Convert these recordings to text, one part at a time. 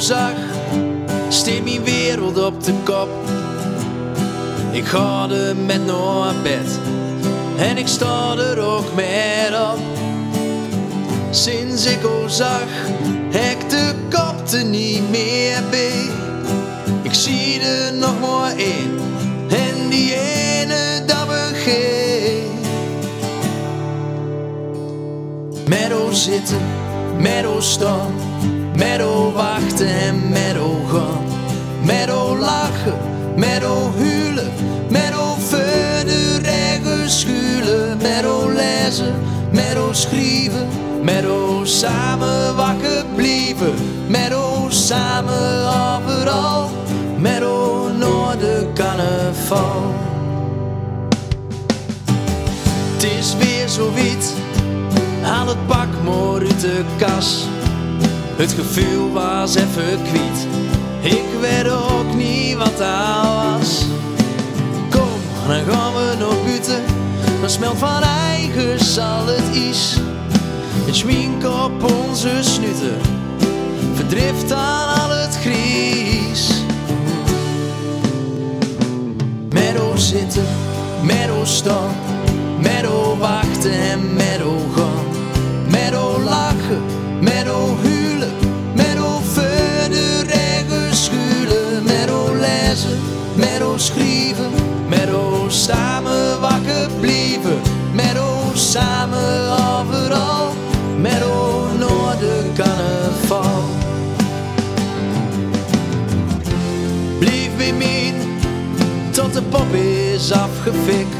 zag, steekt mijn wereld op de kop. Ik ga er met naar bed en ik sta er ook met op. Sinds ik al zag, hek de kop er niet meer bij. Ik zie er nog maar één en die ene dat begint. Met o zitten, met o staan, met o wachten en met o gaan. O lachen, met o huilen, met o verder ergens schuilen. Met o lezen, met o schrijven, o samen wakker blijven. O samen overal, met o naar de carnaval. Het is weer zo wit, haal het pak maar uit de kas. Het gevoel was even kwiet, ik weet ook niet wat dat was. Kom, dan gaan we nog buiten, dan smelt van eigen zal het is. Het schmink op onze snutten, verdrift aan al het gries. Met zitten, met staan, met wachten en met gaan. Met o schrijven, met o samen wakker blijven. Met o samen overal, met o naar de carnaval. Blijf bij mij tot de pop is afgefikt.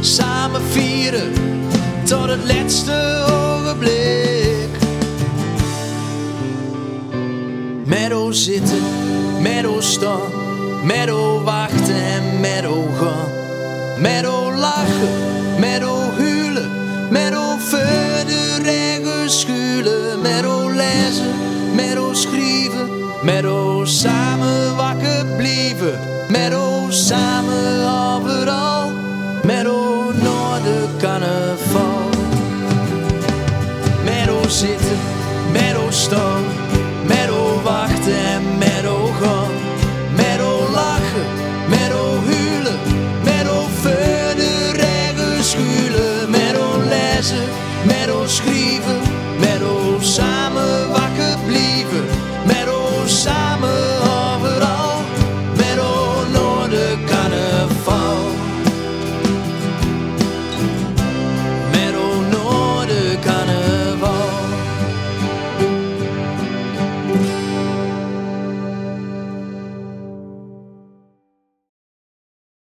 Samen vieren tot het laatste ogenblik. Met o zitten, met o staan, met o wachten en met o gaan. Met o lachen, met o huilen, met o verder ergens schuilen. Met o lezen, met o schrijven, met o samen wakker blijven. Met o samen overal, met verder